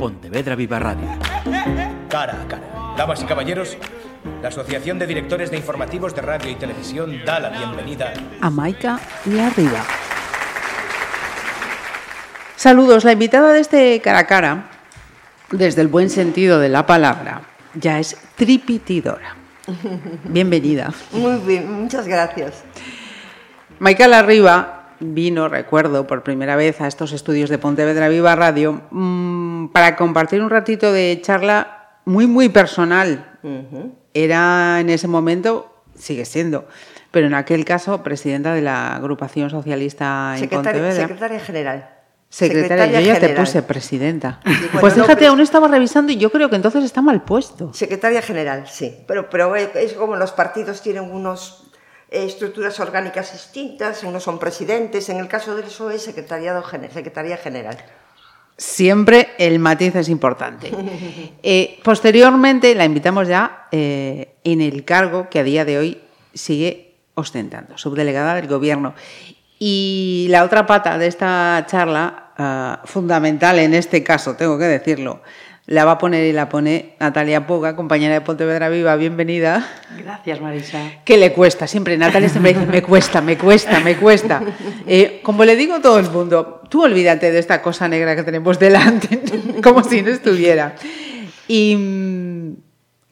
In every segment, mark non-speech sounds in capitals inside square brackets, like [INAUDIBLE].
Pontevedra Viva Radio. Cara a cara. Damas y caballeros, la Asociación de Directores de Informativos de Radio y Televisión da la bienvenida a Maika y arriba. Saludos, la invitada de este cara a cara, desde el buen sentido de la palabra, ya es tripitidora. Bienvenida. Muy bien, muchas gracias. Maika Larriba vino, recuerdo, por primera vez a estos estudios de Pontevedra Viva Radio mmm, para compartir un ratito de charla muy, muy personal. Uh -huh. Era en ese momento, sigue siendo, pero en aquel caso, presidenta de la agrupación socialista en secretaria, Pontevedra. Secretaria general. Secretaria, secretaria yo ya general. te puse presidenta. Pues fíjate, aún estaba revisando y yo creo que entonces está mal puesto. Secretaria general, sí. Pero, pero es como los partidos tienen unos eh, estructuras orgánicas distintas, unos son presidentes, en el caso del PSOE, secretariado, secretaría general. Siempre el matiz es importante. [LAUGHS] eh, posteriormente la invitamos ya eh, en el cargo que a día de hoy sigue ostentando, subdelegada del Gobierno. Y la otra pata de esta charla, uh, fundamental en este caso, tengo que decirlo, la va a poner y la pone Natalia Poga, compañera de Pontevedra Viva, bienvenida. Gracias, Marisa. Que le cuesta, siempre Natalia siempre dice, me cuesta, me cuesta, me cuesta. Eh, como le digo a todo el mundo, tú olvídate de esta cosa negra que tenemos delante, [LAUGHS] como si no estuviera. Y mmm,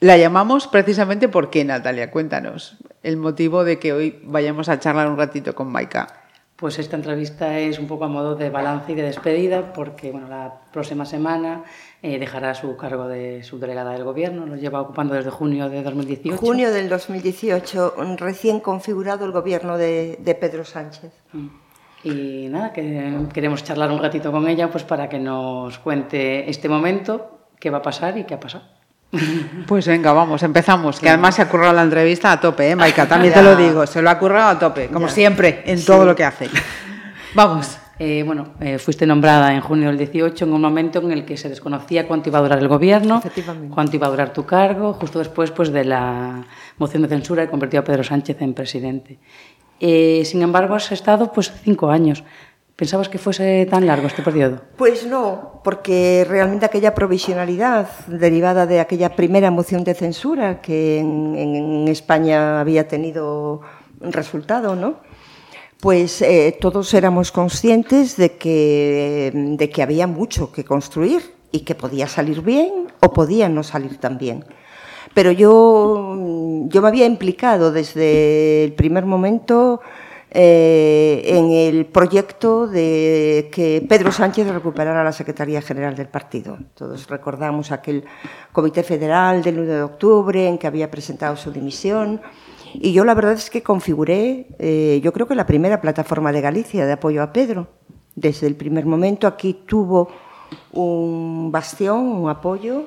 la llamamos precisamente porque, Natalia, cuéntanos el motivo de que hoy vayamos a charlar un ratito con Maika. Pues esta entrevista es un poco a modo de balance y de despedida, porque bueno, la próxima semana eh, dejará su cargo de subdelegada del Gobierno, lo lleva ocupando desde junio de 2018. Junio del 2018, recién configurado el Gobierno de, de Pedro Sánchez. Y nada, que queremos charlar un ratito con ella pues para que nos cuente este momento, qué va a pasar y qué ha pasado. Pues venga, vamos, empezamos. Que además se ha currado la entrevista a tope, ¿eh, Maika? También te lo digo, se lo ha currado a tope, como ya. siempre, en sí. todo lo que hace. Vamos. Eh, bueno, eh, fuiste nombrada en junio del 18 en un momento en el que se desconocía cuánto iba a durar el gobierno, cuánto iba a durar tu cargo, justo después pues, de la moción de censura que convirtió a Pedro Sánchez en presidente. Eh, sin embargo, has estado pues, cinco años. ¿Pensabas que fuese tan largo este periodo? Pues no, porque realmente aquella provisionalidad derivada de aquella primera moción de censura que en, España había tenido resultado, ¿no? Pues eh, todos éramos conscientes de que, de que había mucho que construir y que podía salir bien o podía no salir tan bien. Pero yo, yo me había implicado desde el primer momento eh, en el proyecto de que Pedro Sánchez recuperara la Secretaría General del partido. Todos recordamos aquel Comité Federal del 1 de octubre en que había presentado su dimisión. Y yo la verdad es que configuré, eh, yo creo que la primera plataforma de Galicia de apoyo a Pedro. Desde el primer momento aquí tuvo un bastión, un apoyo,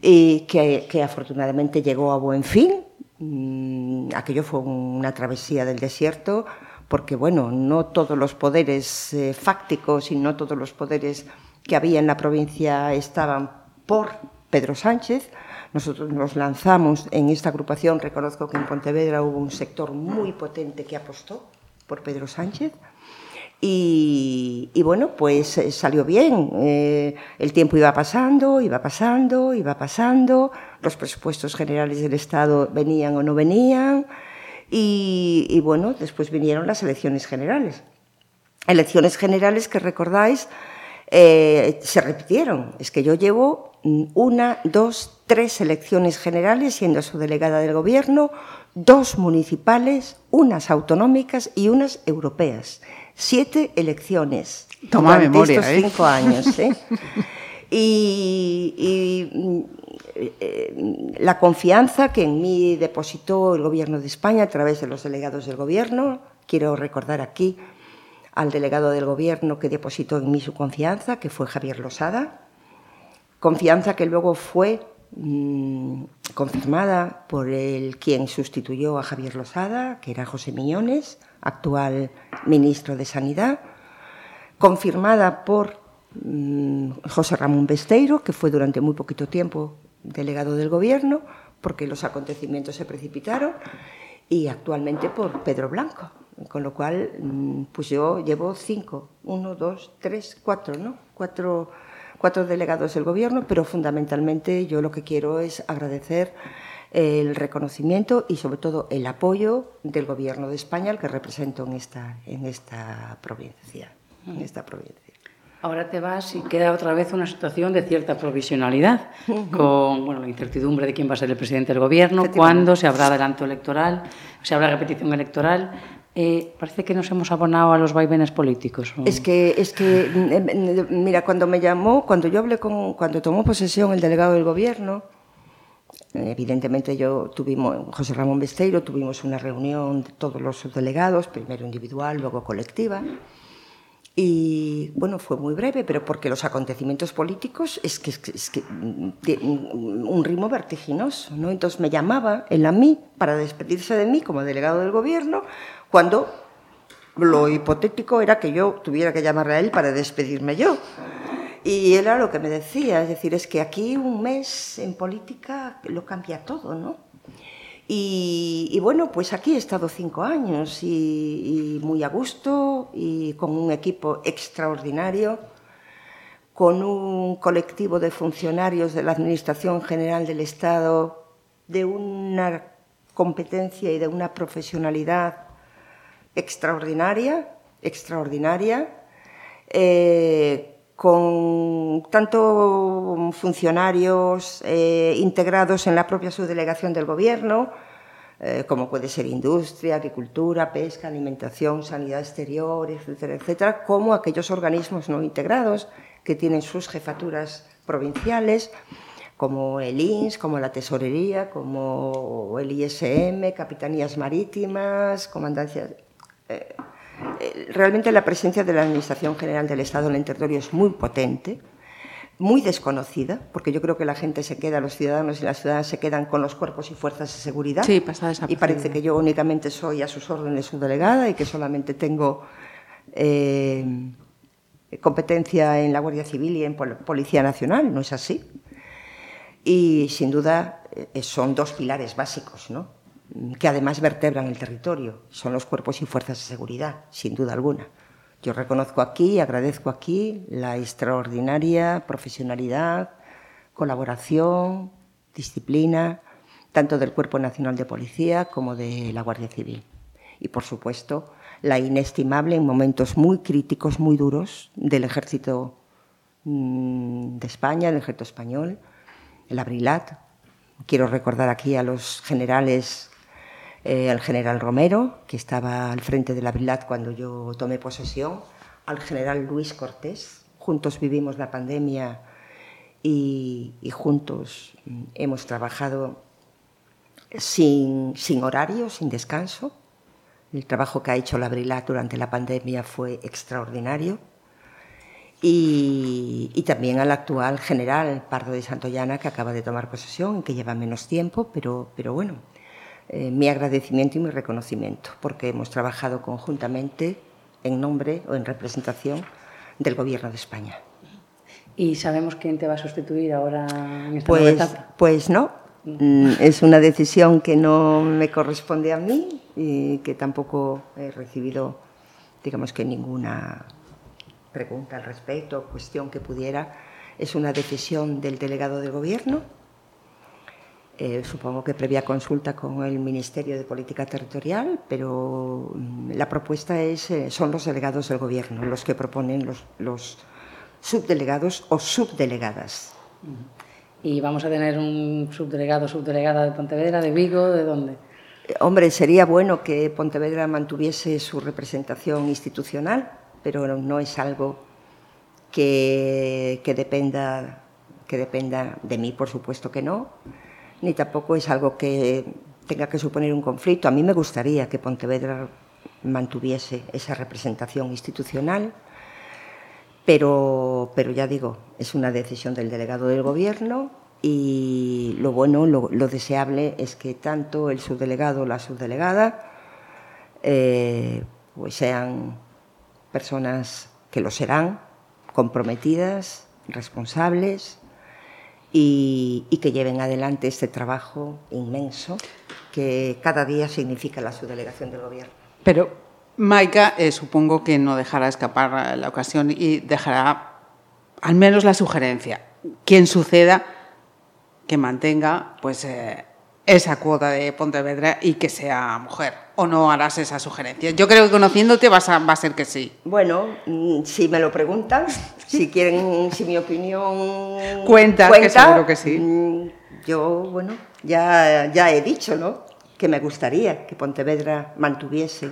y que, que afortunadamente llegó a buen fin. Mm, aquello fue una travesía del desierto, porque bueno, no todos los poderes eh, fácticos y no todos los poderes que había en la provincia estaban por Pedro Sánchez. Nosotros nos lanzamos en esta agrupación, reconozco que en Pontevedra hubo un sector muy potente que apostó por Pedro Sánchez. Y, bueno, pues eh, salió bien. Eh, el tiempo iba pasando, iba pasando, iba pasando. Los presupuestos generales del Estado venían o no venían. Y, y, bueno, después vinieron las elecciones generales. Elecciones generales que recordáis eh, se repitieron. Es que yo llevo una, dos, tres elecciones generales siendo su delegada del gobierno, dos municipales, unas autonómicas y unas europeas. Siete elecciones. Toma memoria, estos ¿eh? cinco años. ¿eh? [LAUGHS] y, y la confianza que en mí depositó el Gobierno de España a través de los delegados del Gobierno. Quiero recordar aquí al delegado del Gobierno que depositó en mí su confianza, que fue Javier Losada. Confianza que luego fue mmm, confirmada por el quien sustituyó a Javier Losada, que era José Miñones, actual ministro de Sanidad. Confirmada por mmm, José Ramón Besteiro, que fue durante muy poquito tiempo delegado del Gobierno, porque los acontecimientos se precipitaron, y actualmente por Pedro Blanco. Con lo cual, pues yo llevo cinco, uno, dos, tres, cuatro, ¿no? Cuatro cuatro delegados del Gobierno, pero fundamentalmente yo lo que quiero es agradecer el reconocimiento y sobre todo el apoyo del Gobierno de España al que represento en esta, en esta provincia. En esta provincia. Ahora te vas y queda otra vez una situación de cierta provisionalidad, con bueno, la incertidumbre de quién va a ser el presidente del Gobierno, cuándo se habrá adelanto electoral, se habrá repetición electoral. Eh, parece que nos hemos abonado a los vaivenes políticos. Es que, es que, mm, mm, mira, cuando me llamó, cuando yo hablé con, cuando tomó posesión el delegado del Gobierno, Evidentemente yo tuvimos, José Ramón Besteiro, tuvimos una reunión de todos los subdelegados, primero individual, luego colectiva, y bueno, fue muy breve, pero porque los acontecimientos políticos es que, es que un ritmo vertiginoso, ¿no? Entonces me llamaba él a mí para despedirse de mí como delegado del gobierno, cuando lo hipotético era que yo tuviera que llamarle a él para despedirme yo. Y era lo que me decía, es decir, es que aquí un mes en política lo cambia todo, ¿no? Y, bueno, pues aquí he estado cinco años y, muy a gusto y con un equipo extraordinario, con un colectivo de funcionarios de la Administración General del Estado de una competencia y de una profesionalidad extraordinaria, extraordinaria, eh, con tanto funcionarios eh, integrados en la propia subdelegación del Gobierno, eh, como puede ser industria, agricultura, pesca, alimentación, sanidad exterior, etcétera, etcétera, como aquellos organismos no integrados que tienen sus jefaturas provinciales, como el INS, como la Tesorería, como el ISM, Capitanías Marítimas, Comandancias. Eh, realmente la presencia de la Administración General del Estado en el territorio es muy potente, muy desconocida, porque yo creo que la gente se queda, los ciudadanos y las ciudadanas se quedan con los cuerpos y fuerzas de seguridad. Sí, pasa esa Y parece que yo únicamente soy a sus órdenes su delegada y que solamente tengo eh, competencia en la Guardia Civil y en Policía Nacional. No es así. Y sin duda eh, son dos pilares básicos, ¿no? Que además vertebran el territorio. Son los cuerpos y fuerzas de seguridad, sin duda alguna. Yo reconozco aquí y agradezco aquí la extraordinaria profesionalidad, colaboración, disciplina, tanto del Cuerpo Nacional de Policía como de la Guardia Civil. Y, por supuesto, la inestimable en momentos muy críticos, muy duros, del Ejército mm, de España, del Ejército Español, el Abrilat. Quiero recordar aquí a los generales eh, al general Romero, que estaba al frente de la Brilat cuando yo tomé posesión, al general Luis Cortés. Juntos vivimos la pandemia y, juntos mm, hemos trabajado sin, sin horario, sin descanso. El trabajo que ha hecho la Brilat durante la pandemia fue extraordinario. Y, y, también al actual general Pardo de Santollana, que acaba de tomar posesión, que lleva menos tiempo, pero, pero bueno, eh, mi agradecimiento y mi reconocimiento, porque hemos trabajado conjuntamente en nombre o en representación del Gobierno de España. ¿Y sabemos quién te va a sustituir ahora en esta pues, etapa? Pues no, mm, es una decisión que no me corresponde a mí y que tampoco he recibido, digamos que ninguna pregunta al respecto, cuestión que pudiera. Es una decisión del delegado del Gobierno eh, supongo que previa consulta con el Ministerio de Política Territorial, pero mm, la propuesta es, eh, son los delegados del Gobierno los que proponen los, los subdelegados o subdelegadas. ¿Y vamos a tener un subdelegado o subdelegada de Pontevedra, de Vigo, de dónde? Eh, hombre, sería bueno que Pontevedra mantuviese su representación institucional, pero no es algo que, que, dependa, que dependa de mí, por supuesto que no ni tampoco es algo que tenga que suponer un conflicto. A mí me gustaría que Pontevedra mantuviese esa representación institucional, pero, pero ya digo, es una decisión del delegado del Gobierno y lo bueno, lo, deseable es que tanto el subdelegado o la subdelegada eh, pues sean personas que lo serán, comprometidas, responsables y, que lleven adelante este trabajo inmenso que cada día significa la subdelegación del Gobierno. Pero Maika, eh, supongo que no dejará escapar la ocasión y dejará al menos la sugerencia. Quien suceda, que mantenga pues eh, esa cuota de Pontevedra y que sea mujer. ¿O no harás esa sugerencia? Yo creo que conociéndote vas a, va a ser que sí. Bueno, mm, si me lo preguntan, [LAUGHS] si quieren, si mi opinión cuenta, cuenta que seguro que sí. Mm, yo, bueno, ya, ya he dicho, ¿no? Que me gustaría que Pontevedra mantuviese,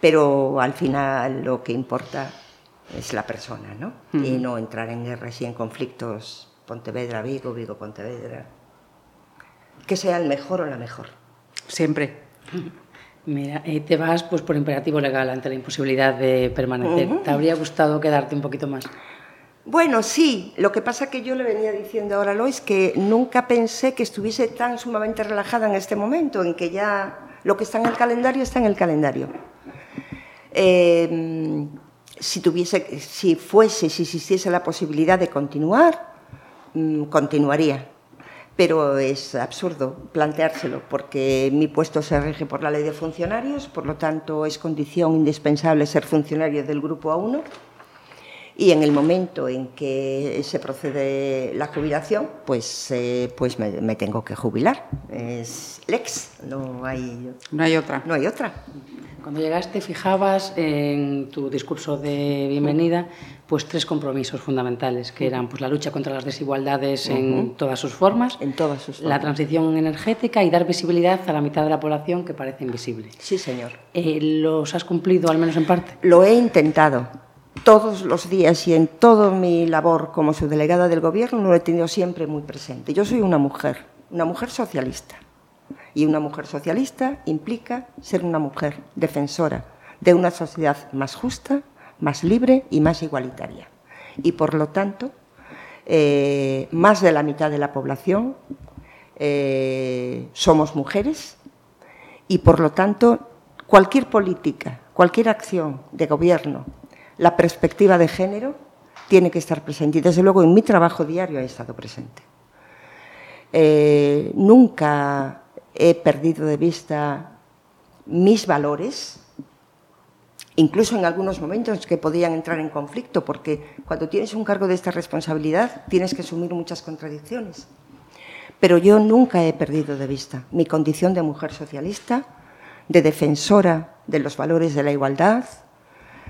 pero al final lo que importa es la persona, ¿no? Y no entrar en guerras y en conflictos Pontevedra-Vigo, Vigo-Pontevedra que sea el mejor o la mejor. Siempre. Mira, eh, te vas pues por imperativo legal ante la imposibilidad de permanecer. ¿Te habría gustado quedarte un poquito más? Bueno, sí. Lo que pasa que yo le venía diciendo ahora a Lois que nunca pensé que estuviese tan sumamente relajada en este momento, en que ya lo que está en el calendario está en el calendario. Eh, si tuviese, si fuese, si existiese la posibilidad de continuar, mm, continuaría pero es absurdo planteárselo porque mi puesto se rige por la ley de funcionarios, por lo tanto es condición indispensable ser funcionario del grupo A1 y en el momento en que se procede la jubilación, pues, eh, pues me, me, tengo que jubilar. Es lex, no hay, no hay otra. No hay otra. Cuando llegaste fijabas en tu discurso de bienvenida pues tres compromisos fundamentales que eran pues la lucha contra las desigualdades uh -huh. en todas sus formas, en todas sus formas. la transición energética y dar visibilidad a la mitad de la población que parece invisible. Sí, señor. Eh, ¿Los has cumplido al menos en parte? Lo he intentado. Todos los días y en toda mi labor como subdelegada del gobierno lo he tenido siempre muy presente. Yo soy una mujer, una mujer socialista. Y una mujer socialista implica ser una mujer defensora de una sociedad más justa, más libre y más igualitaria. Y por lo tanto, eh, más de la mitad de la población eh, somos mujeres y por lo tanto cualquier política, cualquier acción de gobierno, la perspectiva de género tiene que estar presente y desde luego en mi trabajo diario ha estado presente. Eh, nunca he perdido de vista mis valores, incluso en algunos momentos que podían entrar en conflicto, porque cuando tienes un cargo de esta responsabilidad tienes que asumir muchas contradicciones. Pero yo nunca he perdido de vista mi condición de mujer socialista, de defensora de los valores de la igualdad,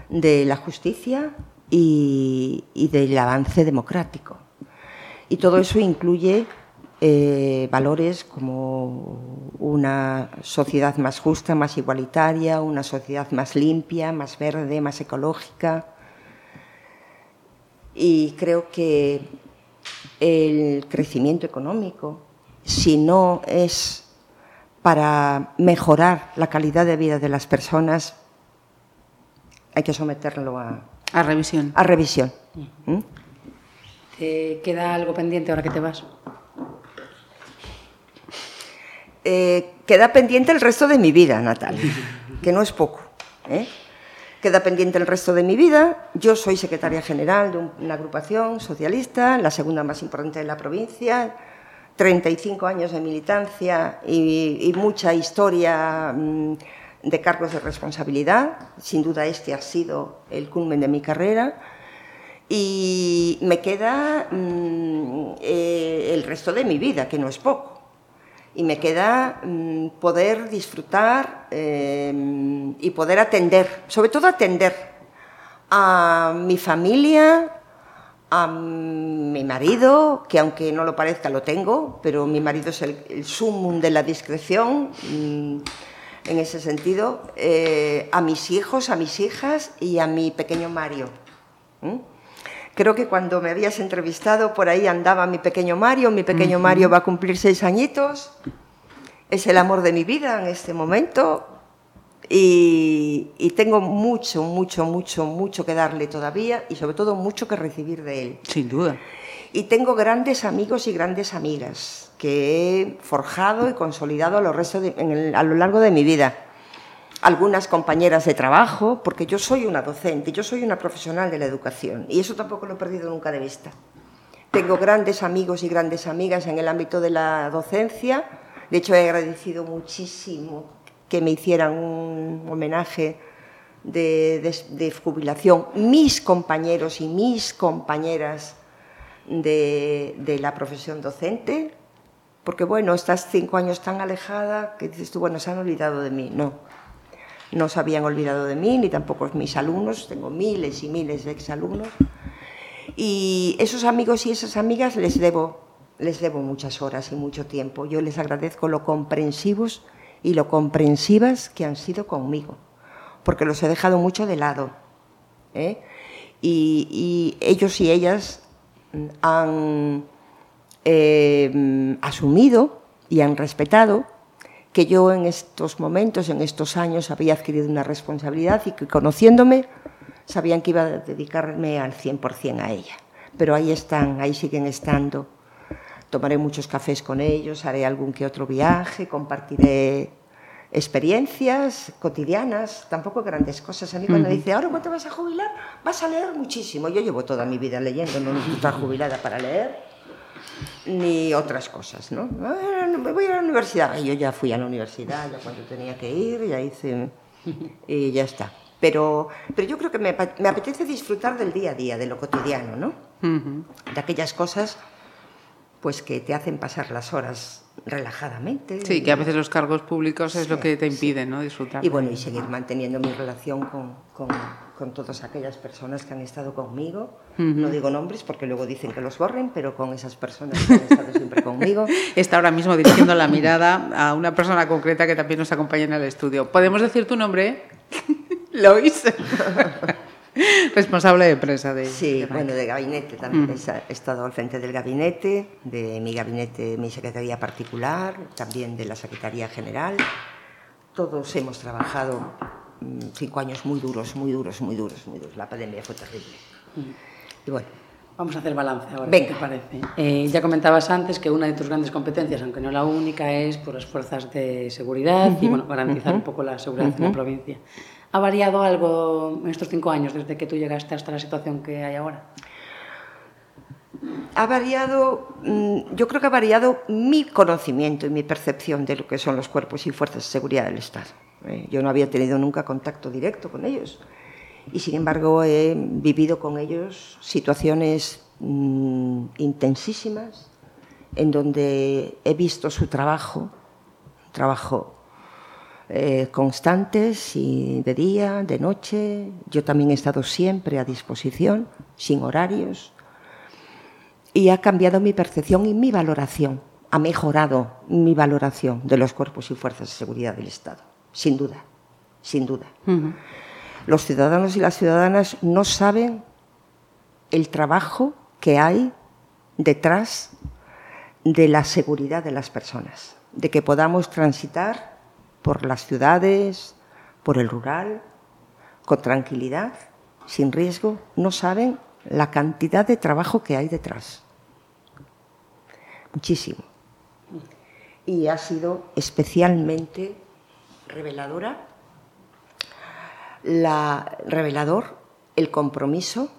de la justicia y, y del avance democrático. Y todo eso incluye eh, valores como una sociedad más justa, más igualitaria, una sociedad más limpia, más verde, más ecológica. Y creo que el crecimiento económico, si no es para mejorar la calidad de vida de las personas, hay que someterlo a, a revisión. A revisión. ¿Mm? ¿Te queda algo pendiente ahora que te vas? Eh, queda pendiente el resto de mi vida, Natalia, que no es poco. ¿eh? Queda pendiente el resto de mi vida. Yo soy secretaria general de una agrupación socialista, la segunda más importante de la provincia, 35 años de militancia y, mucha historia mmm, de cargos de responsabilidad. Sin duda este ha sido el culmen de mi carrera. Y me queda mmm, eh, el resto de mi vida, que no es poco y me queda mmm, poder disfrutar eh, y poder atender, sobre todo atender a mi familia, a mi marido, que aunque no lo parezca lo tengo, pero mi marido es el, el sumum de la discreción mmm, en ese sentido, eh, a mis hijos, a mis hijas y a mi pequeño Mario. ¿Mm? Creo que cuando me habías entrevistado por ahí andaba mi pequeño Mario, mi pequeño uh -huh. Mario va a cumplir seis añitos, es el amor de mi vida en este momento y, y, tengo mucho, mucho, mucho, mucho que darle todavía y sobre todo mucho que recibir de él. Sin duda. Y tengo grandes amigos y grandes amigas que he forjado y consolidado a lo, resto de, el, a lo largo de mi vida algunas compañeras de trabajo, porque yo soy una docente, yo soy una profesional de la educación y eso tampoco lo he perdido nunca de vista. Tengo grandes amigos y grandes amigas en el ámbito de la docencia, de hecho he agradecido muchísimo que me hicieran un homenaje de, de, jubilación, mis compañeros y mis compañeras de, de, la profesión docente, porque bueno, estás cinco años tan alejada que dices tú, bueno, se han olvidado de mí. No, no se habían olvidado de mí, ni tampoco mis alumnos, tengo miles y miles de exalumnos. Y esos amigos y esas amigas les debo, les debo muchas horas y mucho tiempo. Yo les agradezco lo comprensivos y lo comprensivas que han sido conmigo porque los he dejado mucho de lado. ¿eh? Y, ellos y ellas han eh, asumido y han respetado que yo en estos momentos, en estos años, había adquirido una responsabilidad y que conociéndome sabían que iba a dedicarme al 100% a ella. Pero ahí están, ahí siguen estando. Tomaré muchos cafés con ellos, haré algún que otro viaje, compartiré experiencias cotidianas, tampoco grandes cosas. A mí cuando dice, ahora cuánto vas a jubilar, vas a leer muchísimo. Yo llevo toda mi vida leyendo, no estoy jubilada para leer, ni otras cosas, ¿no? Me voy a la universidad. Y yo ya fui a la universidad, ya cuando tenía que ir, ya hice... Y ya está. Pero, pero yo creo que me, me apetece disfrutar del día a día, de lo cotidiano, ¿no? De aquellas cosas pues que te hacen pasar las horas relajadamente. Sí, que a veces los cargos públicos es lo que te impiden ¿no? disfrutar. Y bueno, y seguir manteniendo mi relación con, con, con todas aquellas personas que han estado conmigo. No digo nombres porque luego dicen que los borren, pero con esas personas que han estado siempre conmigo. [LAUGHS] Está ahora mismo dirigiendo la mirada a una persona concreta que también nos acompaña en el estudio. ¿Podemos decir tu nombre? [LAUGHS] Lois. [LAUGHS] [LAUGHS] Responsable de prensa de... Sí, bueno, de gabinete también. He estado al frente del gabinete, de mi gabinete, mi secretaría particular, también de la Secretaría General. Todos hemos trabajado mm, cinco años muy duros, muy duros, muy duros, muy duros. La pandemia fue terrible. Y bueno, Vamos a hacer balance ahora, Venga. ¿qué te parece? Eh, ya comentabas antes que una de tus grandes competencias, aunque no la única, es por las fuerzas de seguridad y bueno, garantizar un poco la seguridad en la provincia. ¿Ha variado algo en estos cinco años desde que tú llegaste hasta la situación que hay ahora? Ha variado, mm, yo creo que ha variado mi conocimiento y mi percepción de lo que son los cuerpos y fuerzas de seguridad del Estado. Eh, yo no había tenido nunca contacto directo con ellos y sin embargo he vivido con ellos situaciones mm, intensísimas en donde he visto su trabajo, trabajo eh, constantes y de día, de noche. Yo también he estado siempre a disposición, sin horarios. Y ha cambiado mi percepción y mi valoración. Ha mejorado mi valoración de los cuerpos y fuerzas de seguridad del Estado. Sin duda, sin duda. Los ciudadanos y las ciudadanas no saben el trabajo que hay detrás de la seguridad de las personas, de que podamos transitar por las ciudades, por el rural, con tranquilidad, sin riesgo, no saben la cantidad de trabajo que hay detrás. Muchísimo. Y ha sido especialmente reveladora, la, revelador el compromiso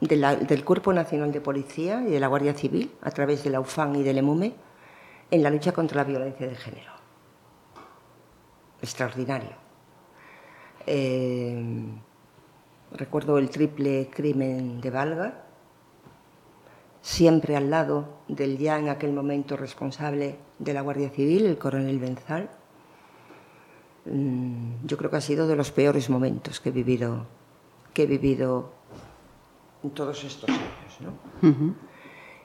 del Cuerpo Nacional de Policía y de la Guardia Civil, a través de la UFAN y del EMUME, en la lucha contra la violencia de género extraordinario. Eh, recuerdo el triple crimen de Valga, siempre al lado del ya en aquel momento responsable de la Guardia Civil, el coronel Benzal. Mm, yo creo que ha sido de los peores momentos que he vivido, que he vivido en todos estos años.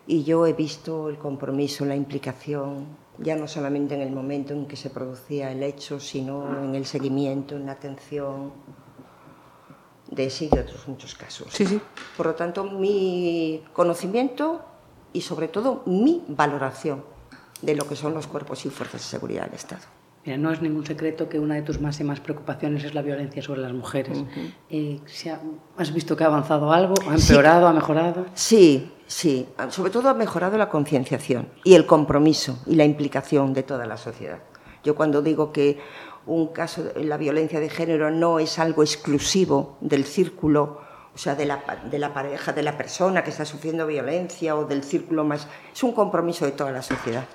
Y yo he visto el compromiso, la implicación, ya no solamente en el momento en que se producía el hecho, sino en el seguimiento, en la atención de ese y de otros muchos casos. Sí, sí. Por lo tanto, mi conocimiento y sobre todo mi valoración de lo que son los cuerpos y fuerzas de seguridad del Estado. Mira, no es ningún secreto que una de tus máximas preocupaciones es la violencia sobre las mujeres. Eh, ¿Has visto que ha avanzado algo? ¿Ha empeorado? ¿Ha mejorado? Sí, sí. Sobre todo ha mejorado la concienciación y el compromiso y la implicación de toda la sociedad. Yo cuando digo que un caso de la violencia de género no es algo exclusivo del círculo, o sea, de la, de la pareja, de la persona que está sufriendo violencia o del círculo más... Es un compromiso de toda la sociedad.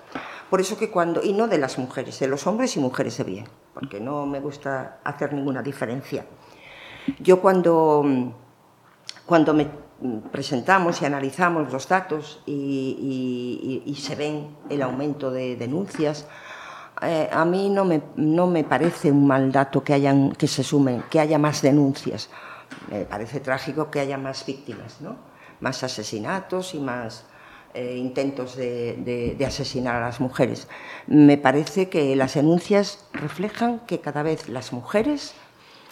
Por eso que cuando, y no de las mujeres, de los hombres y mujeres de bien, porque no me gusta hacer ninguna diferencia. Yo cuando, cuando me presentamos y analizamos los datos y, se ven el aumento de denuncias, eh, a mí no me, no me parece un mal dato que, hayan, que se sumen, que haya más denuncias. Me parece trágico que haya más víctimas, ¿no? más asesinatos y más eh, intentos de, de, de, asesinar a las mujeres. Me parece que las denuncias reflejan que cada vez las mujeres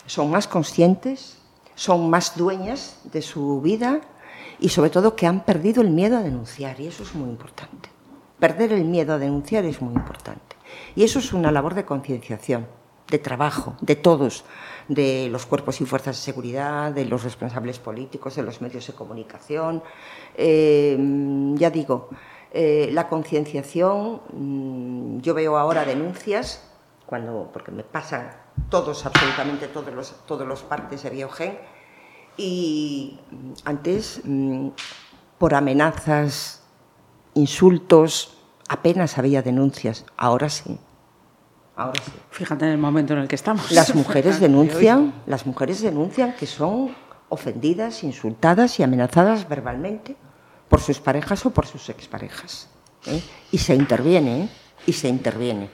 son más conscientes, son más dueñas de su vida y sobre todo que han perdido el miedo a denunciar y eso es muy importante. Perder el miedo a denunciar es muy importante. Y eso es una labor de concienciación, de trabajo, de todos, de los cuerpos y fuerzas de seguridad, de los responsables políticos, de los medios de comunicación. Eh, ya digo, eh, la concienciación, mmm, yo veo ahora denuncias, cuando, porque me pasan todos, absolutamente todos los, todos los partes de Biogen, y antes, mmm, por amenazas, insultos, apenas había denuncias, ahora sí. Ahora sí. Fíjate en el momento en el que estamos. Las mujeres [LAUGHS] denuncian, las mujeres denuncian que son ofendidas, insultadas y amenazadas verbalmente por sus parejas o por sus exparejas. ¿eh? Y se interviene, ¿eh? y se interviene.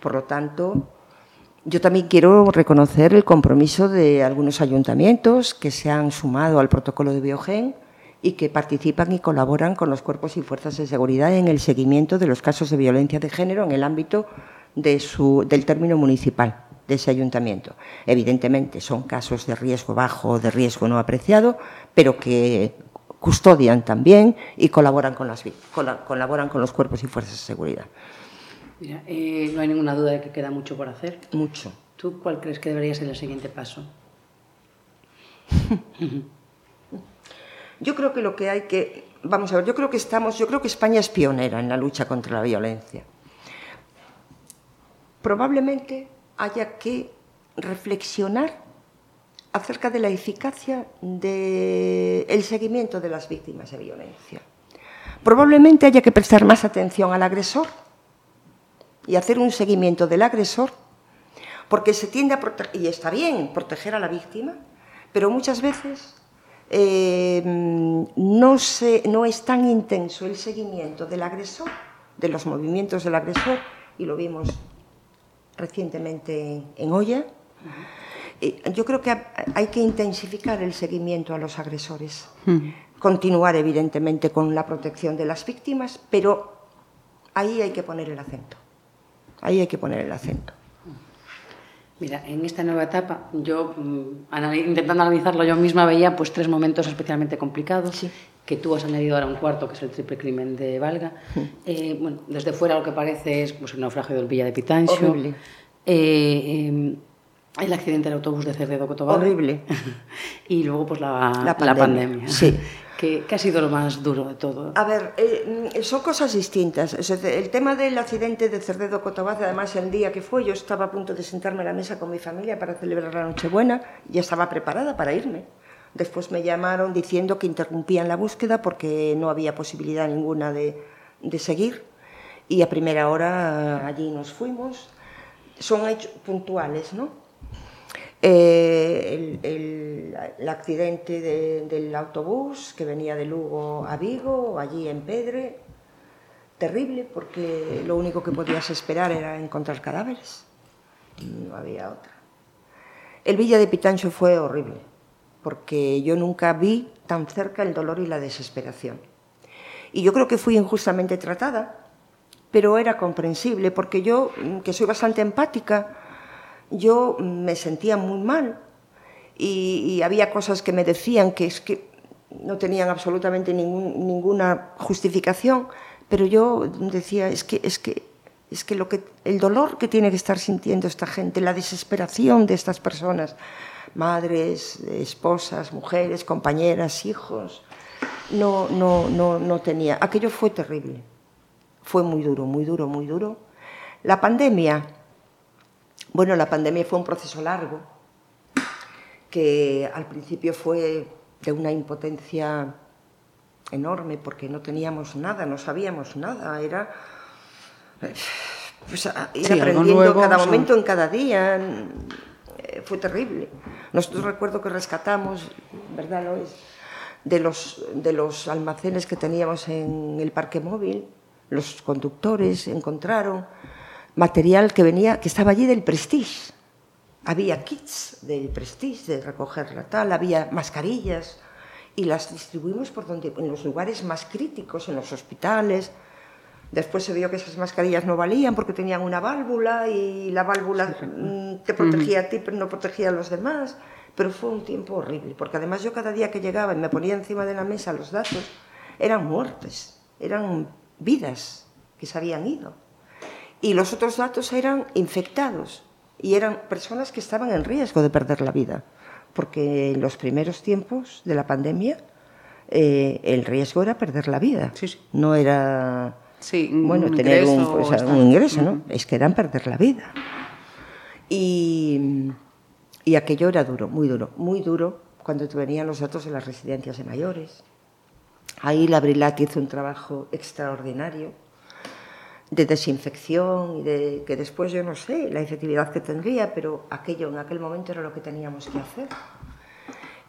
Por lo tanto, yo también quiero reconocer el compromiso de algunos ayuntamientos que se han sumado al protocolo de Biogen y que participan y colaboran con los cuerpos y fuerzas de seguridad en el seguimiento de los casos de violencia de género en el ámbito de su, del término municipal de ese ayuntamiento. Evidentemente son casos de riesgo bajo o de riesgo no apreciado, pero que custodian también y colaboran con, las, colaboran con los cuerpos y fuerzas de seguridad. Mira, eh, no hay ninguna duda de que queda mucho por hacer. Mucho. ¿Tú cuál crees que debería ser el siguiente paso? yo creo que lo que hay que... Vamos a ver, yo creo que estamos... Yo creo que España es pionera en la lucha contra la violencia probablemente haya que reflexionar acerca de la eficacia del de seguimiento de las víctimas de violencia. Probablemente haya que prestar más atención al agresor y hacer un seguimiento del agresor, porque se tiende a proteger, y está bien proteger a la víctima, pero muchas veces eh, no, no es tan intenso el seguimiento del agresor, de los movimientos del agresor, y lo vimos recientemente en Olla. Yo creo que hay que intensificar el seguimiento a los agresores, continuar evidentemente con la protección de las víctimas, pero ahí hay que poner el acento. Ahí hay que poner el acento. Mira, en esta nueva etapa, yo mm, intentando analizarlo yo misma veía pues tres momentos especialmente complicados, sí. que tú has añadido ahora un cuarto, que es el triple crimen de Valga. Sí. Eh, bueno, desde fuera lo que parece es pues, el naufragio del Villa de. Eh, eh, el accidente del autobús de Cerdedo Cotobar. Horrible. [LAUGHS] y luego pues la, la pandemia. La pandemia. Sí. [LAUGHS] ¿Qué, ¿Qué, ha sido lo más duro de todo? A ver, eh, son cosas distintas. El tema del accidente de Cerdedo Cotobaza, además el día que fue, yo estaba a punto de sentarme a la mesa con mi familia para celebrar la Nochebuena, ya estaba preparada para irme. Después me llamaron diciendo que interrumpían la búsqueda porque no había posibilidad ninguna de, de seguir. Y a primera hora allí nos fuimos. Son hechos puntuales, ¿no? Eh, el, accidente de, del autobús que venía de Lugo a Vigo, allí en Pedre, terrible porque lo único que podías esperar era encontrar cadáveres, no había otra. El Villa de Pitancho fue horrible porque yo nunca vi tan cerca el dolor y la desesperación. Y yo creo que fui injustamente tratada, pero era comprensible porque yo, que soy bastante empática, yo me sentía muy mal y, había cosas que me decían que es que no tenían absolutamente ninguna justificación, pero yo decía, es que, es que, es que, lo que el dolor que tiene que estar sintiendo esta gente, la desesperación de estas personas, madres, esposas, mujeres, compañeras, hijos, no, no, no, no tenía. Aquello fue terrible, fue muy duro, muy duro, muy duro. La pandemia, bueno, la pandemia fue un proceso largo, que al principio fue de una impotencia enorme porque no teníamos nada, no sabíamos nada, era pues, ir sí, aprendiendo nuevo, cada momento, en cada día. fue, fue terrible. Nosotros recuerdo que rescatamos, ¿verdad, Lois? De los, de los almacenes que teníamos en el parque móvil, los conductores encontraron material que venía, que estaba allí del Prestige. Había kits del Prestige, de recoger la tal, había mascarillas, y las distribuimos por donde, en los lugares más críticos, en los hospitales. Después se vio que esas mascarillas no valían porque tenían una válvula y la válvula mm, te protegía a ti pero no protegía a los demás. Pero fue un tiempo horrible, porque además yo cada día que llegaba y me ponía encima de la mesa los datos, eran muertes, eran vidas que se habían ido. Y los otros datos eran infectados y eran personas que estaban en riesgo de perder la vida porque en los primeros tiempos de la pandemia eh, el riesgo era perder la vida. Sí, sí. No era Sí, bueno, tener un, ingreso un ingreso, ¿no? Es que eran perder la vida. Y, y aquello era duro, muy duro, muy duro cuando venían los datos de las residencias de mayores. Ahí la Brilat hizo un trabajo extraordinario de desinfección y de que después yo no sé la efectividad que tendría, pero aquello en aquel momento era lo que teníamos que hacer.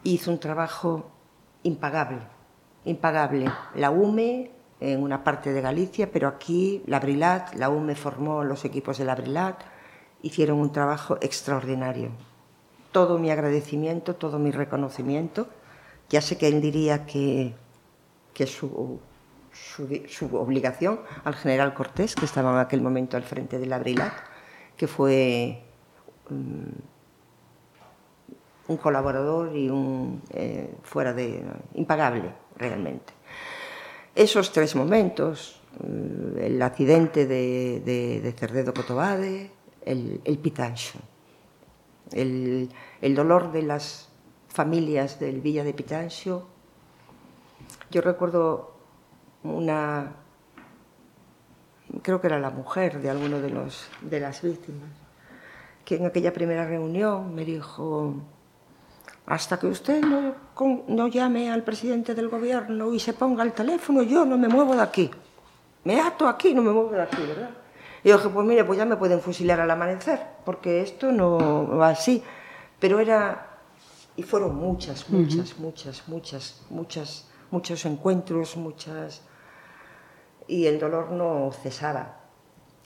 Hizo un trabajo impagable, impagable. La UME en una parte de Galicia, pero aquí la Brilat, la UME formó los equipos de la Brilat, hicieron un trabajo extraordinario. Todo mi agradecimiento, todo mi reconocimiento. Ya sé que él diría que, que su, su, obligación al general Cortés, que estaba en aquel momento al frente de la Brilat, que fue um, un colaborador y un eh, fuera de impagable realmente. Esos tres momentos, mm, el accidente de, de, de Cerdedo Cotobade, el, el, el dolor de las familias del Villa de Pitancho. Yo recuerdo una, creo que era la mujer de alguno de, los, de las víctimas, que en aquella primera reunión me dijo, hasta que usted no, no llame al presidente del gobierno y se ponga al teléfono, yo no me muevo de aquí. Me ato aquí, no me muevo de aquí, ¿verdad? Y yo dije, pues mire, pues ya me pueden fusilar al amanecer, porque esto no va así. Pero era, y fueron muchas, muchas, uh -huh. muchas, muchas, muchas, muchos encuentros, muchas... Y el dolor no cesaba.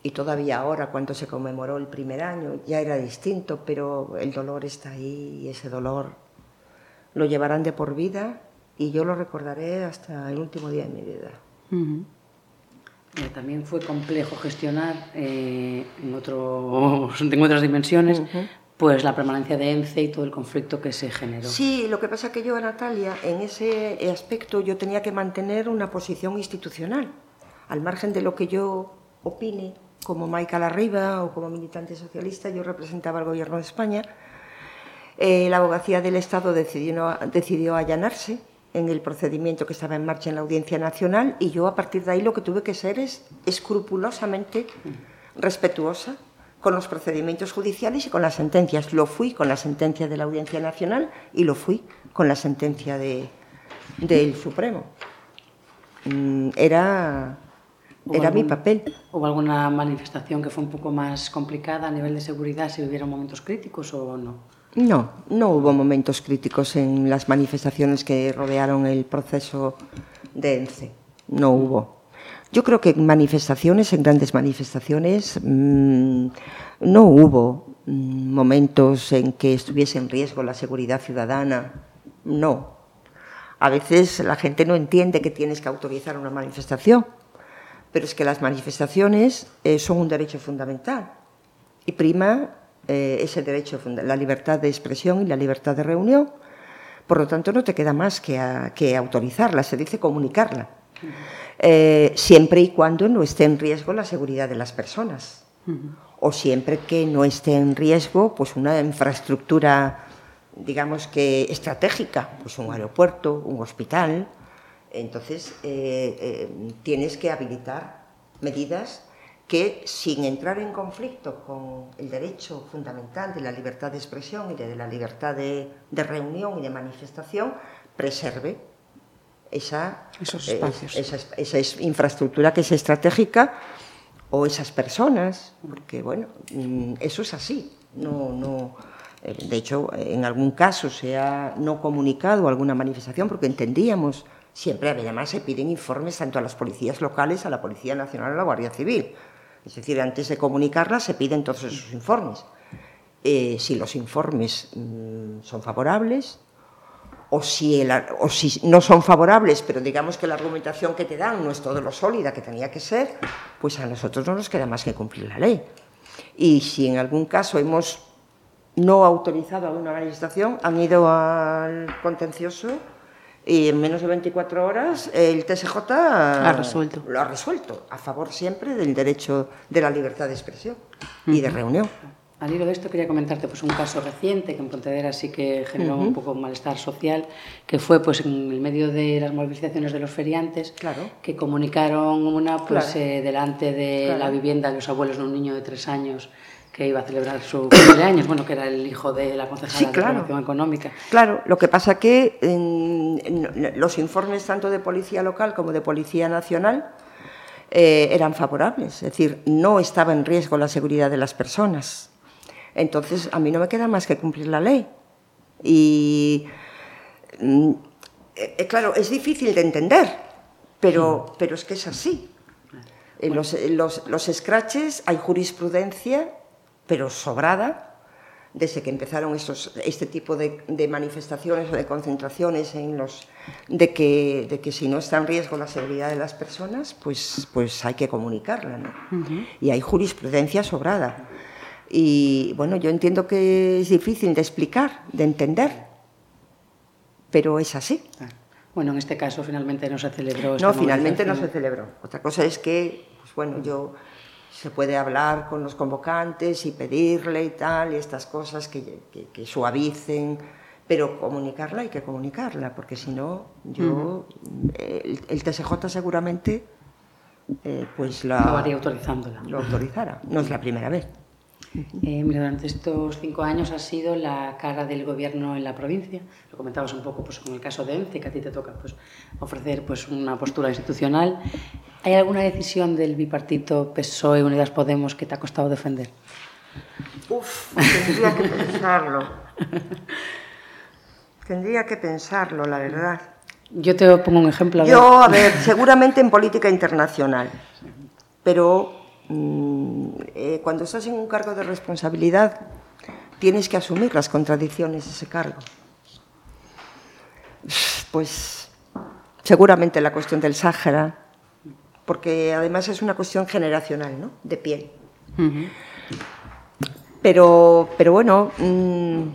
Y todavía ahora, cuando se conmemoró el primer año, ya era distinto, pero el dolor está ahí y ese dolor lo llevarán de por vida y yo lo recordaré hasta el último día de mi vida. Uh -huh. eh, también fue complejo gestionar eh, en, otros, [LAUGHS] en otras dimensiones uh -huh. pues la permanencia de ENCE y todo el conflicto que se generó. Sí, lo que pasa es que yo, Natalia, en ese aspecto yo tenía que mantener una posición institucional, al margen de lo que yo opine como Maica Larriba o como militante socialista, yo representaba al gobierno de España. Eh, la abogacía del Estado decidió, allanarse en el procedimiento que estaba en marcha en la Audiencia Nacional y yo a partir de ahí lo que tuve que ser es escrupulosamente respetuosa con los procedimientos judiciales y con las sentencias. Lo fui con la sentencia de la Audiencia Nacional y lo fui con la sentencia de, del Supremo. Mm, Era era algún, mi papel. ¿Hubo alguna manifestación que fue un poco más complicada a nivel de seguridad, si hubieron momentos críticos o no? No, no hubo momentos críticos en las manifestaciones que rodearon el proceso de ENCE. No hubo. Yo creo que en manifestaciones, en grandes manifestaciones, mmm, no hubo mmm, momentos en que estuviese en riesgo la seguridad ciudadana. No. A veces la gente no entiende que tienes que autorizar una manifestación pero es que las manifestaciones eh, son un derecho fundamental. Y prima eh, ese derecho, la libertad de expresión y la libertad de reunión. Por lo tanto, no te queda más que, a, que autorizarla, se dice comunicarla, eh, siempre y cuando no esté en riesgo la seguridad de las personas. O siempre que no esté en riesgo pues una infraestructura, digamos que estratégica, pues un aeropuerto, un hospital, entonces, eh, eh, tienes que habilitar medidas que, sin entrar en conflicto con el derecho fundamental de la libertad de expresión y de la libertad de, de reunión y de manifestación, preserve esa, Esos espacios. Eh, esa, esa, infraestructura que es estratégica o esas personas, porque, bueno, mm, eso es así. No, no, Eh, de hecho, en algún caso se ha no comunicado alguna manifestación porque entendíamos siempre, además se piden informes tanto a las policías locales, a la Policía Nacional, a la Guardia Civil. Es decir, antes de comunicarla se piden todos esos informes. Eh, si los informes mmm, son favorables o si, o si no son favorables, pero digamos que la argumentación que te dan no es todo lo sólida que tenía que ser, pues a nosotros no nos queda más que cumplir la ley. Y si en algún caso hemos no autorizado alguna manifestación, han ido al contencioso y en menos de 24 horas el TSJ ha resuelto. lo ha resuelto, a favor siempre del derecho de la libertad de expresión uh -huh. y de reunión. Al hilo de esto quería comentarte pues, un caso reciente que en Pontevedra sí que generó uh -huh. un poco malestar social, que fue pues, en el medio de las movilizaciones de los feriantes, claro. que comunicaron una pues, Claro. eh, delante de Claro. la vivienda de los abuelos de un niño de tres años que iba a celebrar su cumpleaños, bueno, que era el hijo de la concejala Sí, de claro. promoción económica. Claro, lo que pasa que los informes tanto de Policía Local como de Policía Nacional eh, eran favorables, es decir, no estaba en riesgo la seguridad de las personas. Entonces, a mí no me queda más que cumplir la ley. Y, mm, eh, claro, es difícil de entender, pero, pero es que es así. En los, los, los scratches hay jurisprudencia, pero sobrada, desde que empezaron estos, este tipo de, de, manifestaciones o de concentraciones en los, de, que, de que si no está en riesgo la seguridad de las personas, pues, pues hay que comunicarla. ¿no? Uh -huh. Y hay jurisprudencia sobrada. Y bueno, yo entiendo que es difícil de explicar, de entender, pero es así. Ah. Bueno, en este caso finalmente no se celebró. No, finalmente no se celebró. Otra cosa es que, pues bueno, yo se puede hablar con los convocantes y pedirle y tal, y estas cosas que, que, que suavicen, pero comunicarla hay que comunicarla, porque si no, yo, uh -huh. el, el, TSJ seguramente, eh, pues la... Acabaría autorizándola. Lo autorizara, no es la primera vez. Eh, durante estos cinco años has sido la cara del gobierno en la provincia. Lo comentabas un poco pues, con el caso de ENCE, que a ti te toca pues, ofrecer pues, una postura institucional. ¿Hay alguna decisión del bipartito PSOE Unidas Podemos que te ha costado defender? Uf, tendría que pensarlo. tendría que pensarlo, la verdad. Yo te pongo un ejemplo. A Yo, a ver, seguramente en política internacional, pero cuando estás en un cargo de responsabilidad, tienes que asumir las contradicciones de ese cargo. Pues seguramente la cuestión del Sáhara, porque además es una cuestión generacional, ¿no? De piel. Uh -huh. Pero, pero bueno, mmm,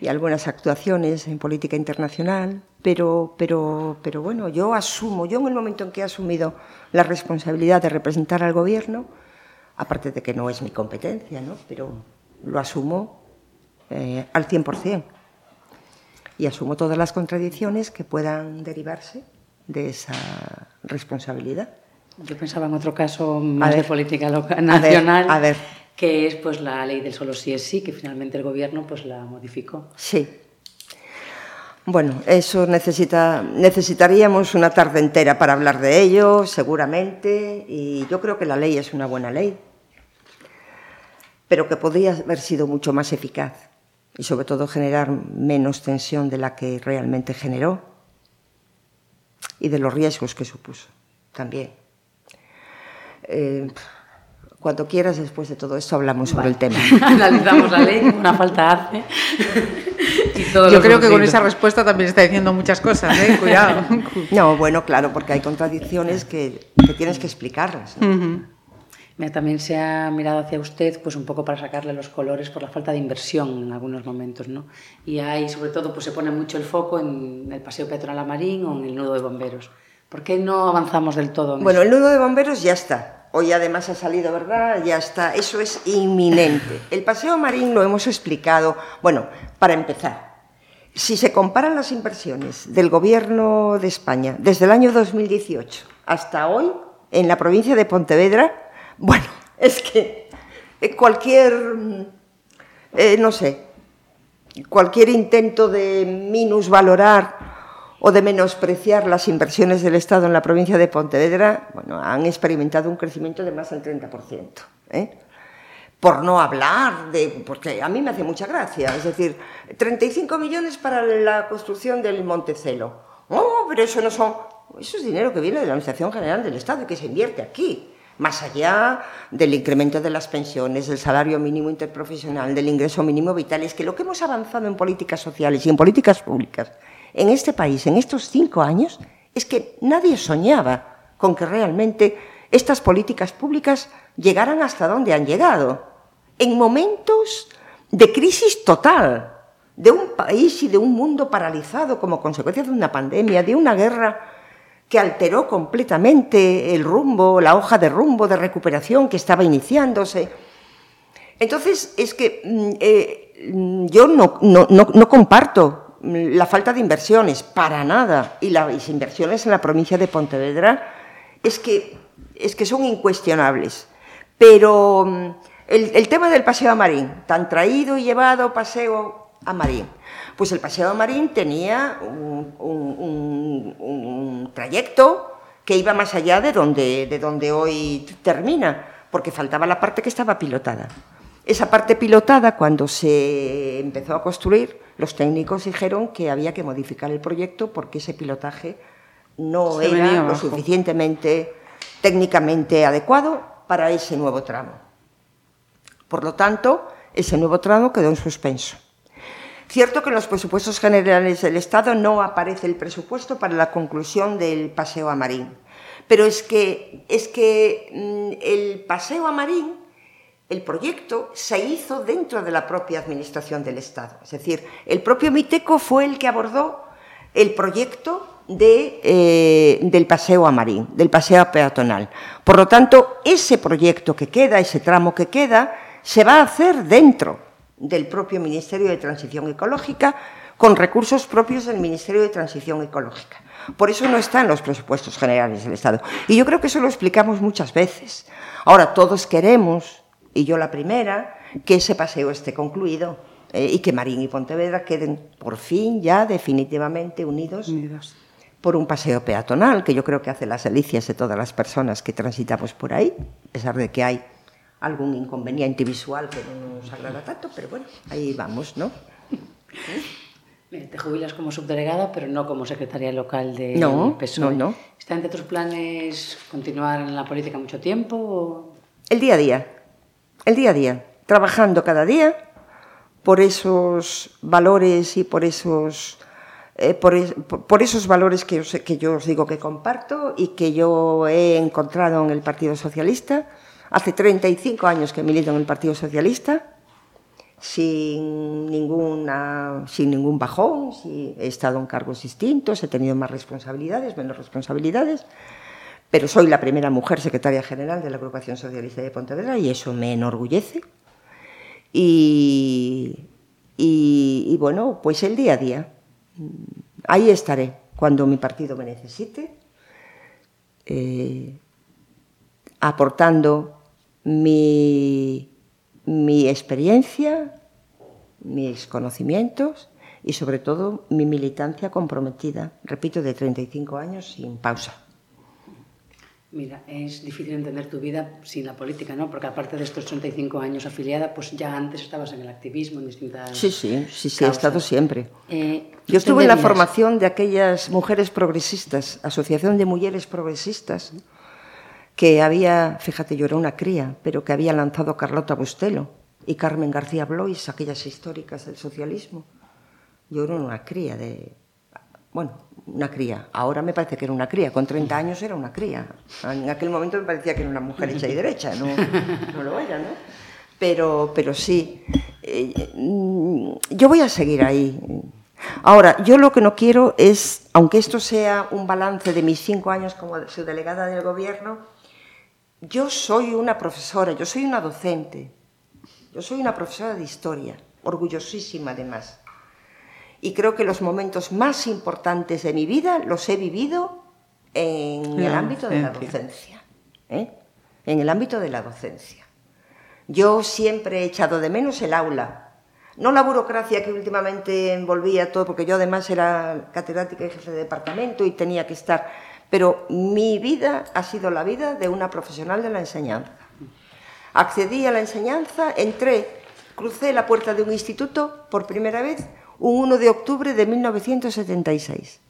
y algunas actuaciones en política internacional, pero, pero, pero bueno, yo asumo, yo en el momento en que he asumido la responsabilidad de representar al gobierno, aparte de que no es mi competencia, ¿no? pero lo asumo eh, al 100%. Y asumo todas las contradicciones que puedan derivarse de esa responsabilidad. Yo pensaba en otro caso más de política local, nacional, a ver, a ver. Que es pues la ley del solo sí es sí, que finalmente el gobierno pues la modificó. Sí, bueno, eso necesita, necesitaríamos una tarde entera para hablar de ello, seguramente, y yo creo que la ley es una buena ley, pero que podría haber sido mucho más eficaz y sobre todo generar menos tensión de la que realmente generó y de los riesgos que supuso también. Eh, cuando quieras, después de todo esto, hablamos sobre vale. el tema. [LAUGHS] Analizamos la ley, una falta hace. [LAUGHS] Yo creo que con esa respuesta también está diciendo muchas cosas, ¿eh? Cuidado. [LAUGHS] No, bueno, claro, porque hay contradicciones que, que tienes que explicarlas. ¿no? Uh -huh. Mira, también se ha mirado hacia usted pues un poco para sacarle los colores por la falta de inversión en algunos momentos, ¿no? Y ahí, sobre todo, pues se pone mucho el foco en el Paseo Peatonal a Marín o en el nudo de bomberos. ¿Por qué no avanzamos del todo? bueno, el nudo de bomberos ya está. Hoy además ha salido, ¿verdad? Ya está. Eso es inminente. El Paseo Marín lo hemos explicado. Bueno, para empezar, si se comparan las inversiones del Gobierno de España desde el año 2018 hasta hoy, en la provincia de Pontevedra, bueno, [LAUGHS] es que cualquier, eh, no sé, cualquier intento de minusvalorar o de menospreciar las inversiones del Estado en la provincia de Pontevedra, bueno, han experimentado un crecimiento de más del 30%. ¿eh? por no hablar de, porque a mí me hace mucha gracia, es decir, 35 millones para la construcción del Montecelo. Oh, pero eso no son, eso es dinero que viene de la Administración General del Estado y que se invierte aquí más allá del incremento de las pensiones, del salario mínimo interprofesional, del ingreso mínimo vital, es que lo que hemos avanzado en políticas sociales y en políticas públicas en este país en estos cinco años es que nadie soñaba con que realmente estas políticas públicas llegaran hasta donde han llegado, en momentos de crisis total, de un país y de un mundo paralizado como consecuencia de una pandemia, de una guerra que alteró completamente el rumbo, la hoja de rumbo de recuperación que estaba iniciándose. Entonces, es que mm, eh, mm, yo no, no, comparto la falta de inversiones, para nada, y las inversiones en la provincia de Pontevedra es que, es que son incuestionables. Pero mm, el, tema del paseo a Marín, tan traído y llevado paseo a Marín, pues el Paseo Marín tenía un, trayecto que iba más allá de donde, de donde hoy termina, porque faltaba la parte que estaba pilotada. Esa parte pilotada, cuando se empezó a construir, los técnicos dijeron que había que modificar el proyecto porque ese pilotaje no era lo suficientemente técnicamente adecuado para ese nuevo tramo. Por lo tanto, ese nuevo tramo quedó en suspenso. Cierto que en los presupuestos generales del Estado no aparece el presupuesto para la conclusión del paseo a Marín. Pero es que, es que mm, el paseo a Marín, el proyecto, se hizo dentro de la propia Administración del Estado. Es decir, el propio Miteco fue el que abordó el proyecto de, eh, del paseo a Marín, del paseo peatonal. Por lo tanto, ese proyecto que queda, ese tramo que queda, se va a hacer dentro del propio Ministerio de Transición Ecológica con recursos propios del Ministerio de Transición Ecológica. Por eso no está en los presupuestos generales del Estado. Y yo creo que eso lo explicamos muchas veces. Ahora, todos queremos, y yo la primera, que ese paseo esté concluido eh, y que Marín y Pontevedra queden por fin ya definitivamente unidos, unidos, por un paseo peatonal, que yo creo que hace las delicias de todas las personas que transitamos por ahí, a pesar de que hay algún inconveniente visual que no nos agrada tanto, pero bueno, ahí vamos, ¿no? Te jubilas como subdelegada, pero no como secretaria local de no, PSOE. No, no. ¿Está entre tus planes continuar en la política mucho tiempo? El día a día. El día a día. Trabajando cada día por esos valores y por esos, eh, por, esos valores que, que yo os digo que comparto y que yo he encontrado en el Partido Socialista Hace 35 años que milito en el Partido Socialista, sin, ninguna, sin ningún bajón, he estado en cargos distintos, he tenido más responsabilidades, menos responsabilidades, pero soy la primera mujer secretaria general de la Agrupación Socialista de Pontevedra y eso me enorgullece. Y, y, bueno, pues el día a día, ahí estaré cuando mi partido me necesite, eh, aportando mi, mi experiencia, mis conocimientos y sobre todo mi militancia comprometida, repito, de 35 años sin pausa. Mira, es difícil entender tu vida sin la política, ¿no? Porque aparte de estos 35 años afiliada, pues ya antes estabas en el activismo, en distintas. Sí, sí, sí, sí he estado siempre. Eh, Yo estuve en la formación de aquellas mujeres progresistas, Asociación de Mujeres Progresistas, que había, fíjate, yo era una cría, pero que había lanzado Carlota Bustelo y Carmen García Blois, aquellas históricas del socialismo. Yo era una cría de... Bueno, una cría. Ahora me parece que era una cría. Con 30 años era una cría. En aquel momento me parecía que era una mujer hecha y derecha. No, lo era, ¿no? Pero, pero sí. Eh, yo voy a seguir ahí. Ahora, yo lo que no quiero es, aunque esto sea un balance de mis cinco años como subdelegada del gobierno, yo soy una profesora, yo soy una docente, yo soy una profesora de historia, orgullosísima además. Y creo que los momentos más importantes de mi vida los he vivido en el ámbito de la docencia. ¿eh? En el ámbito de la docencia. Yo siempre he echado de menos el aula. No la burocracia que últimamente envolvía todo, porque yo además era catedrática y jefe de departamento y tenía que estar pero mi vida ha sido la vida de una profesional de la enseñanza. Accedí a la enseñanza, entré, crucé la puerta de un instituto por primera vez un 1 de octubre de 1976.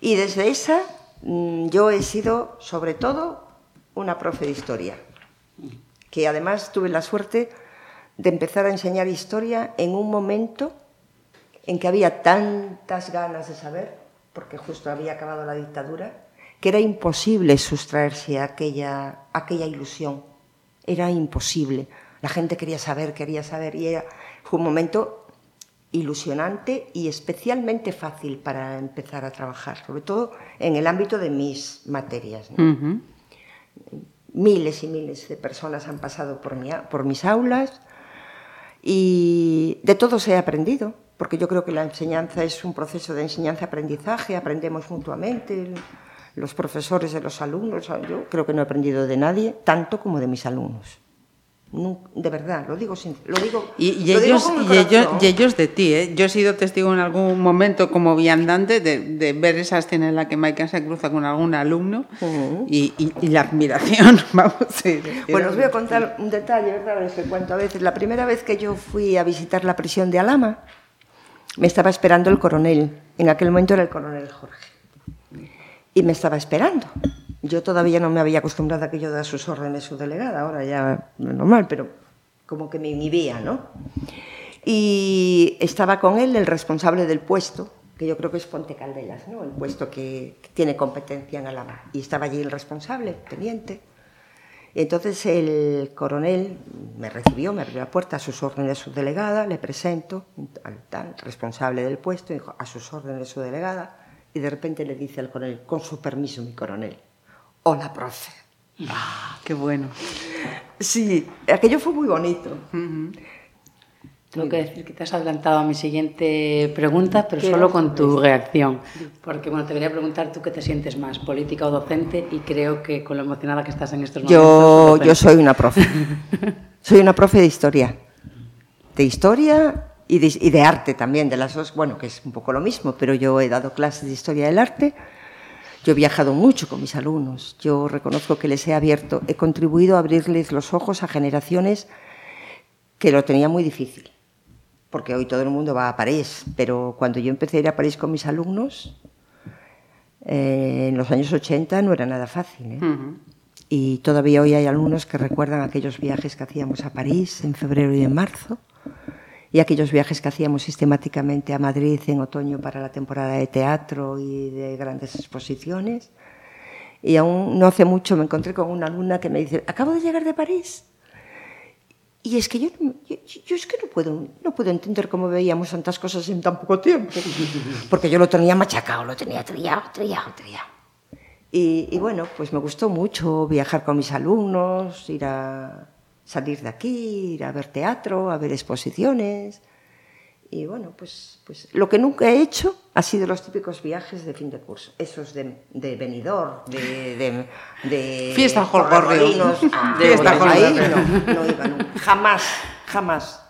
Y desde esa mm, yo he sido, sobre todo, una profe de historia, que además tuve la suerte de empezar a enseñar historia en un momento en que había tantas ganas de saber, porque justo había acabado la dictadura, que era imposible sustraerse a aquella, aquella ilusión. Era imposible. La gente quería saber, quería saber, y era, un momento ilusionante y especialmente fácil para empezar a trabajar, sobre todo en el ámbito de mis materias. Miles y miles de personas han pasado por, mi, por mis aulas y de todo se ha aprendido, porque yo creo que la enseñanza es un proceso de enseñanza-aprendizaje, aprendemos mutuamente los profesores de los alumnos. Yo creo que no he aprendido de nadie tanto como de mis alumnos. De verdad, lo digo sin, lo digo. Y, ellos, y, ellos, y ellos de ti, ¿eh? Yo he sido testigo en algún momento como viandante de, de ver esa escena en la que Maika se cruza con algún alumno y, y, la admiración, [LAUGHS] vamos. Sí, bueno, os voy a contar un detalle, ¿verdad? Les cuento a veces. La primera vez que yo fui a visitar la prisión de Alama, me estaba esperando el coronel. En aquel momento era el coronel Jorge y me estaba esperando. Yo todavía no me había acostumbrado a aquello de sus órdenes su delegada, ahora ya no normal, pero como que me inhibía, ¿no? Y estaba con él el responsable del puesto, que yo creo que es Ponte Caldelas, ¿no? El puesto que, tiene competencia en Alama. Y estaba allí el responsable, teniente. Entonces el coronel me recibió, me abrió la puerta a sus órdenes su delegada, le presento al tal responsable del puesto, dijo, a sus órdenes su delegada y de repente le dice al coronel, con su permiso, mi coronel, hola, profe. Ah, qué bueno. Sí, aquello fue muy bonito. Tengo que decir que te has adelantado a mi siguiente pregunta, pero solo con tu reacción. Porque, bueno, te quería preguntar tú qué te sientes más, política o docente, y creo que con lo emocionada que estás en estos momentos... Yo, yo soy una profe. [LAUGHS] soy una profe de historia. De historia y de, arte también, de las dos, bueno, que es un poco lo mismo, pero yo he dado clases de historia del arte, yo he viajado mucho con mis alumnos, yo reconozco que les he abierto, he contribuido a abrirles los ojos a generaciones que lo tenían muy difícil, porque hoy todo el mundo va a París, pero cuando yo empecé a ir a París con mis alumnos, eh, en los años 80 no era nada fácil. ¿eh? Y todavía hoy hay alumnos que recuerdan aquellos viajes que hacíamos a París en febrero y en marzo y aquellos viajes que hacíamos sistemáticamente a Madrid en otoño para la temporada de teatro y de grandes exposiciones. Y aún no hace mucho me encontré con una alumna que me dice, acabo de llegar de París. Y es que yo, yo, es que no puedo, no puedo entender cómo veíamos tantas cosas en tan poco tiempo. Porque yo lo tenía machacado, lo tenía trillado, trillado, trillado. Y, y bueno, pues me gustó mucho viajar con mis alumnos, ir a, salir de aquí, ir a ver teatro, a ver exposiciones. Y bueno, pues, pues lo que nunca he hecho ha sido los típicos viajes de fin de curso, esos de, de venidor, de, de, de fiesta jolgorrio. [LAUGHS] Fiesta ahí no, no iba nunca. Jamás, jamás.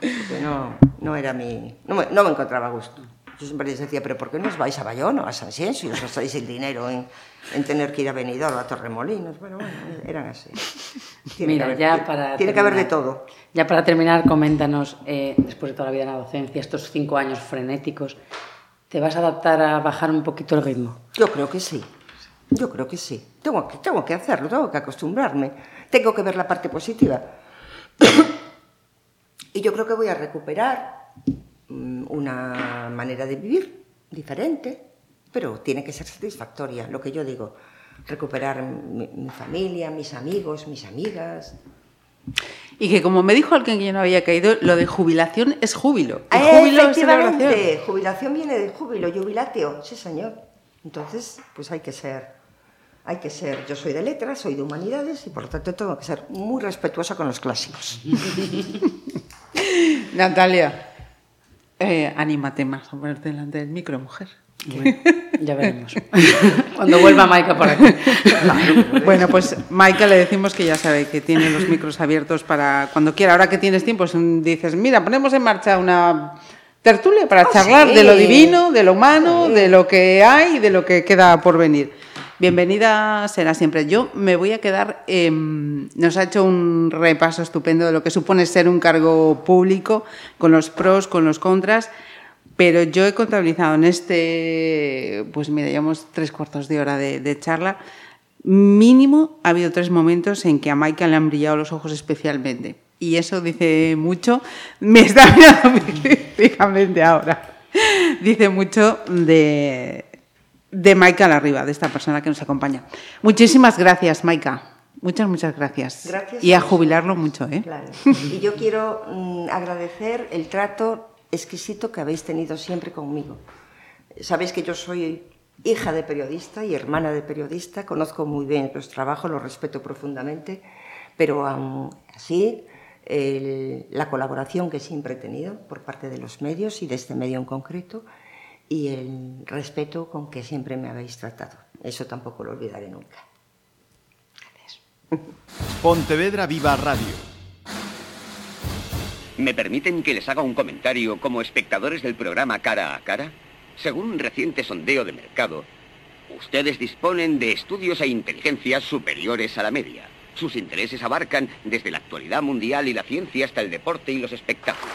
Porque no, no era mi, no me, no me encontraba gusto. Yo siempre les decía, pero ¿por qué no os vais a Bayón o a San Ciencio y os gastáis el dinero en, en, tener que ir a Benidorm o a Torremolinos? Bueno, bueno, eran así. Tiene Mira, ya para tiene que haber de todo. Ya para terminar, coméntanos, eh, después de toda la vida en la docencia, estos cinco años frenéticos, ¿te vas a adaptar a bajar un poquito el ritmo? Yo creo que sí. Yo creo que sí. Tengo que, tengo que hacerlo, tengo que acostumbrarme. Tengo que ver la parte positiva. [COUGHS] y yo creo que voy a recuperar una manera de vivir diferente, pero tiene que ser satisfactoria, lo que yo digo, recuperar mi, familia, mis amigos, mis amigas. Y que como me dijo alguien que yo no había caído, lo de jubilación es júbilo. Y júbilo es celebración. Jubilación viene de júbilo, jubilatio, sí señor. Entonces, pues hay que ser hay que ser, yo soy de letras, soy de humanidades y por lo tanto tengo que ser muy respetuosa con los clásicos. [LAUGHS] Natalia. Eh, anímate más a ponerte delante del micro, mujer. ya veremos. [LAUGHS] Cuando vuelva Maika por aquí. [LAUGHS] bueno, pues Maika le decimos que ya sabe que tiene los micros abiertos para cuando quiera. Ahora que tienes tiempo, dices, mira, ponemos en marcha una tertulia para ah, charlar de lo divino, de lo humano, de lo que hay y de lo que queda por venir. Bienvenida será siempre. Yo me voy a quedar, em, nos ha hecho un repaso estupendo de lo que supone ser un cargo público, con los pros, con los contras, pero yo he contabilizado en este, pues mira, llevamos tres cuartos de hora de, charla, mínimo ha habido tres momentos en que a Maika le han brillado los ojos especialmente. Y eso dice mucho, me está mirando [LAUGHS] fijamente ahora, dice mucho de, de Maika arriba, de esta persona que nos acompaña. Muchísimas gracias, Maika. Muchas, muchas gracias. gracias y a, jubilarlo mucho. ¿eh? Claro. Y yo quiero mm, agradecer el trato exquisito que habéis tenido siempre conmigo. Sabéis que yo soy hija de periodista y hermana de periodista, conozco muy bien los trabajos, los respeto profundamente, pero aún así la colaboración que siempre he tenido por parte de los medios y de este medio en concreto y el respeto con que siempre me habéis tratado. Eso tampoco lo olvidaré nunca. Gracias. Pontevedra Viva Radio. ¿Me permiten que les haga un comentario como espectadores del programa Cara a Cara? Según un reciente sondeo de mercado, ustedes disponen de estudios e inteligencias superiores a la media. Sus intereses abarcan desde la actualidad mundial y la ciencia hasta el deporte y los espectáculos.